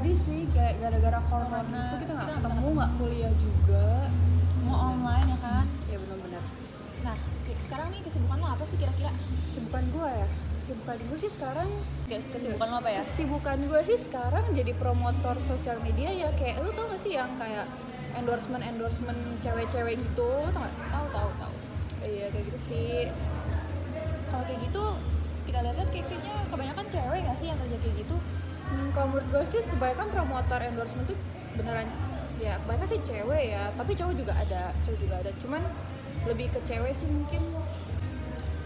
gara-gara corona Corona, gitu kita nggak ketemu nggak kuliah juga. Semua online ya kan? Ya benar-benar. Nah kayak sekarang nih kesibukan lo apa sih kira-kira? Kesibukan gue ya? Kesibukan gue sih sekarang Ke- kesibukan lo apa ya? kesibukan gue sih sekarang jadi promotor sosial media ya. Kayak lu tau gak sih yang kayak endorsement endorsement cewek-cewek gitu? Tau gak? tahu tahu tahu iya kayak gitu sih. Kalau kayak gitu kita lihat-lihat kayak- kayaknya kebanyakan cewek nggak sih yang kerja kayak gitu Hmm, kalau menurut gue sih kebanyakan promotor endorsement tuh beneran ya kebanyakan sih cewek ya tapi cowok juga ada cowok juga ada. Cuman lebih ke cewek sih mungkin.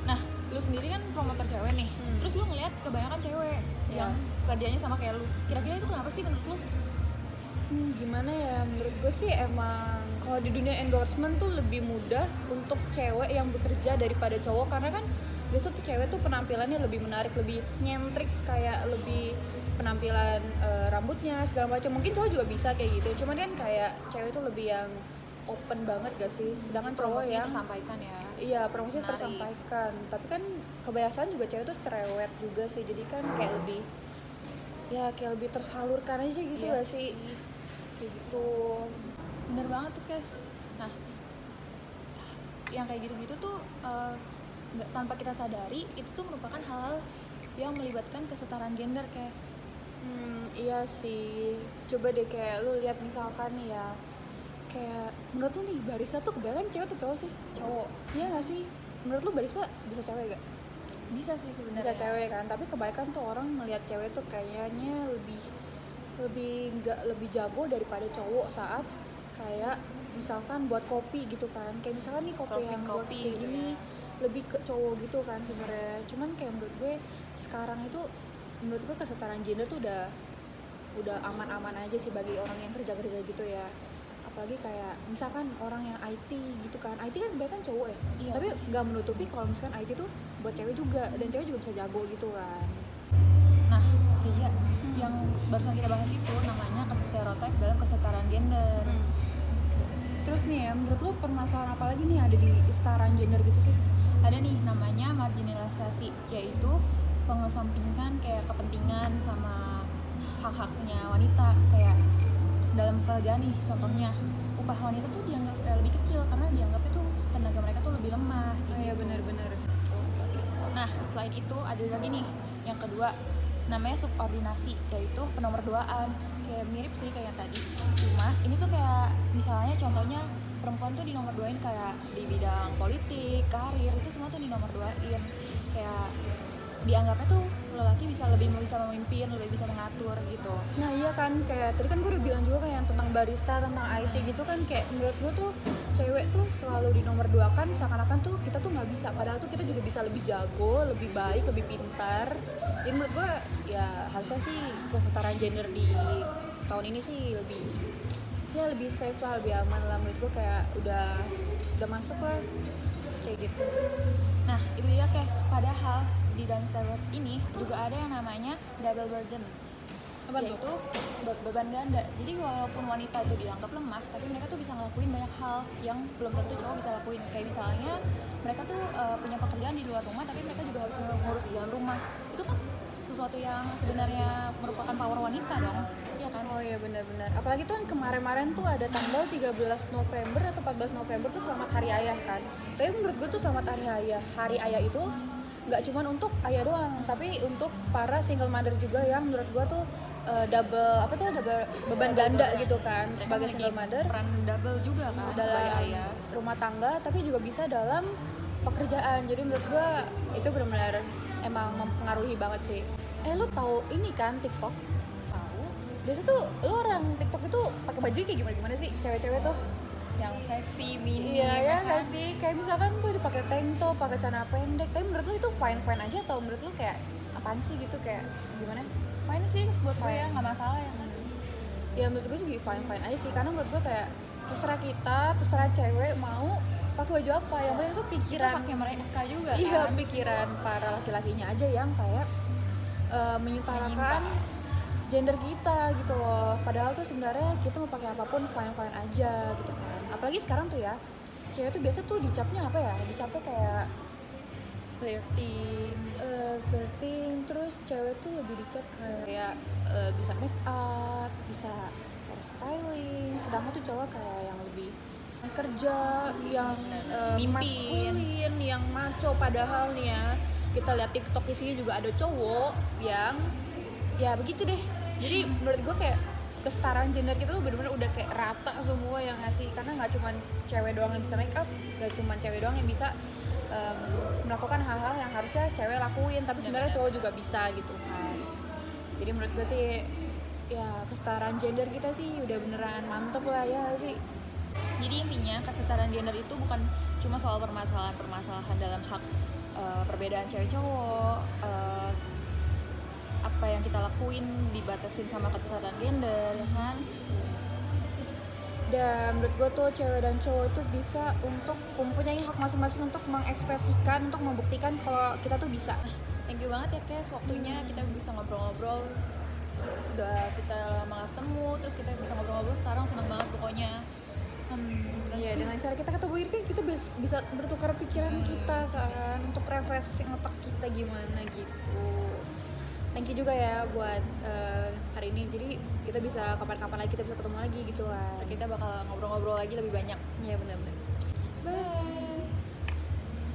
Nah lu sendiri kan promotor cewek nih. Hmm. terus lu ngeliat kebanyakan cewek Iya. yang kerjanya sama kayak lu. Kira-kira itu kenapa sih menurut lu? Hmm, gimana ya? Menurut gue sih emang kalau di dunia endorsement tuh lebih mudah untuk cewek yang bekerja daripada cowok. Karena kan biasa tuh cewek tuh penampilannya lebih menarik lebih nyentrik kayak lebih penampilan eh, rambutnya segala macam mungkin cowok juga bisa kayak gitu cuman kan kayak cewek tuh lebih yang open banget gak sih sedangkan cowok yang tersampaikan ya Iya, promosi Menarik. tersampaikan. Tapi kan kebiasaan juga cewek tuh cerewet juga sih. Jadi kan kayak lebih ya kayak lebih tersalurkan aja gitu Iya gak sih? Kayak gitu. bener banget tuh Kes nah yang kayak gitu-gitu tuh nggak tanpa kita sadari itu tuh merupakan hal yang melibatkan kesetaraan gender Kes Hmm, iya sih. Coba deh kayak lu lihat misalkan nih ya. Kayak menurut lu nih barista tuh kebanyakan cewek atau cowok sih? cowok Iya gak sih? Menurut lu barista bisa cewek gak? bisa sih Bisa sebenarnya cewek kan, tapi kebanyakan tuh orang ngelihat cewek tuh kayaknya lebih lebih nggak lebih jago daripada cowok saat kayak misalkan buat kopi gitu kan kayak misalkan nih kopi yang buat kopi kayak gitu gini ya. lebih ke cowok gitu kan sebenarnya cuman kayak menurut gue sekarang itu menurut gue kesetaraan gender tuh udah udah aman-aman aja sih bagi orang yang kerja-kerja gitu ya. Apalagi kayak misalkan orang yang IT gitu kan. IT kan kebanyakan cowok ya. Iya. tapi nggak menutupi kalau misalkan IT tuh buat cewek juga. Dan cewek juga bisa jago gitu kan. Nah iya. Yang barusan kita bahas itu namanya stereotip dalam kesetaraan gender. Terus nih ya menurut lo permasalahan apa lagi nih ada di kesetaraan gender gitu sih? Ada nih namanya marginalisasi yaitu pengesampingkan kayak kepentingan sama hak-haknya wanita kayak dalam pekerjaan nih contohnya upah wanita tuh dianggap eh, lebih kecil karena dianggap itu tenaga mereka tuh lebih lemah oh iya gitu. benar-benar Nah, selain itu ada lagi nih yang kedua namanya subordinasi yaitu penomorduaan. Kayak mirip sih kayak yang tadi. Cuma ini tuh kayak misalnya contohnya perempuan tuh dinomorduain kayak di bidang politik, karir itu semua tuh dinomorduain. Kayak dianggapnya tuh lelaki bisa lebih bisa memimpin, lebih bisa mengatur gitu. nah iya kan kayak tadi kan gue udah bilang juga kayak yang tentang barista tentang IT gitu kan kayak menurut gue tuh cewek tuh selalu di nomor dua kan seakan-akan tuh kita tuh nggak bisa padahal tuh kita juga bisa lebih jago lebih baik lebih pintar jadi menurut gue ya harusnya sih kesetaraan gender di tahun ini sih lebih ya lebih safe lah lebih aman lah menurut gue kayak udah udah masuk lah kayak gitu Nah, itu dia guys. Padahal di dalam stereotip ini juga ada yang namanya double burden. Apa yaitu be- beban ganda. Jadi walaupun wanita itu dianggap lemah, tapi mereka tuh bisa ngelakuin banyak hal yang belum tentu cowok bisa lakuin. Kayak misalnya mereka tuh eh, punya pekerjaan di luar rumah, tapi mereka juga harus mengurus di dalam rumah. Itu kan sesuatu yang sebenarnya merupakan power wanita dong. Iya kan? Oh iya benar-benar. Apalagi tuh kan kemarin-kemarin tuh ada tanggal 13 November atau 14 November tuh Selamat Hari Ayah kan. Tapi menurut gue tuh Selamat Hari Ayah. Hari Ayah itu nggak cuma untuk ayah doang, tapi untuk para single mother juga yang menurut gue tuh eh, double apa tuh double beban ganda gitu kan Mereka sebagai single mother peran double juga kan sebagai dalam ayah. rumah tangga tapi juga bisa dalam pekerjaan. Jadi menurut gue itu benar-benar emang mempengaruhi banget sih. Eh lu tahu ini kan TikTok? Tahu Biasa tuh lu orang TikTok itu pakai baju kayak gimana gimana sih cewek-cewek tuh? Yang seksi mini Iya ya kan? nggak sih kayak misalkan tuh dipakai tank top, pakai celana pendek. Tapi menurut lu itu fine fine aja atau menurut lu kayak apaan sih gitu kayak gimana? Fine sih buat gue ya nggak masalah ya kan Ya menurut gue juga fine fine aja sih karena menurut gue kayak terserah kita, terserah cewek mau pakai baju apa. Yang penting tuh pikiran pakai mereka juga iya kan pikiran para laki-lakinya aja yang kayak eh, menyutarakan gender kita gitu loh. Padahal tuh sebenarnya kita mau pakai apa pun fine fine aja gitu. Kan apalagi sekarang tuh ya cewek tuh biasa tuh dicapnya apa ya? Dicapnya kayak flirting eh, flirting terus cewek tuh lebih dicap kayak eh, bisa make up bisa hairstyling sedangkan tuh cowok kayak yang lebih kerja yang Mimpin. maskulin yang maco. Padahal nih ya kita lihat TikTok isinya juga ada cowok yang ya begitu deh. Jadi menurut gue kayak kesetaraan gender kita tuh bener-bener udah kayak rata semua yang ngasih karena nggak cuma cewek doang yang bisa make up nggak cuma cewek doang yang bisa em, melakukan hal-hal yang harusnya cewek lakuin tapi sebenarnya cowok juga bisa gitu kan. Jadi menurut gue sih ya kesetaraan gender kita sih udah beneran mantep lah ya sih? Jadi intinya kesetaraan gender itu bukan cuma soal permasalahan-permasalahan dalam hak eh, perbedaan cewek cowok, eh, apa yang kita lakuin dibatasin sama kesetaraan gender, ya kan? dan menurut gue tuh cewek dan cowok itu bisa untuk mempunyai hak masing-masing untuk mengekspresikan untuk membuktikan kalau kita tuh bisa Thank you banget ya Kes, waktunya kita bisa ngobrol-ngobrol Udah kita lama gak ketemu, terus kita bisa ngobrol-ngobrol sekarang seneng banget pokoknya hmm, Iya dengan cara kita ketemu ini kita bis- bisa bertukar pikiran kita kan untuk refreshing otak kita gimana gitu. Thank you juga ya buat eh, hari ini. Jadi kita bisa kapan-kapan lagi kita bisa ketemu lagi gitu lah. Kita bakal ngobrol-ngobrol lagi lebih banyak Iya benar-benar. Bye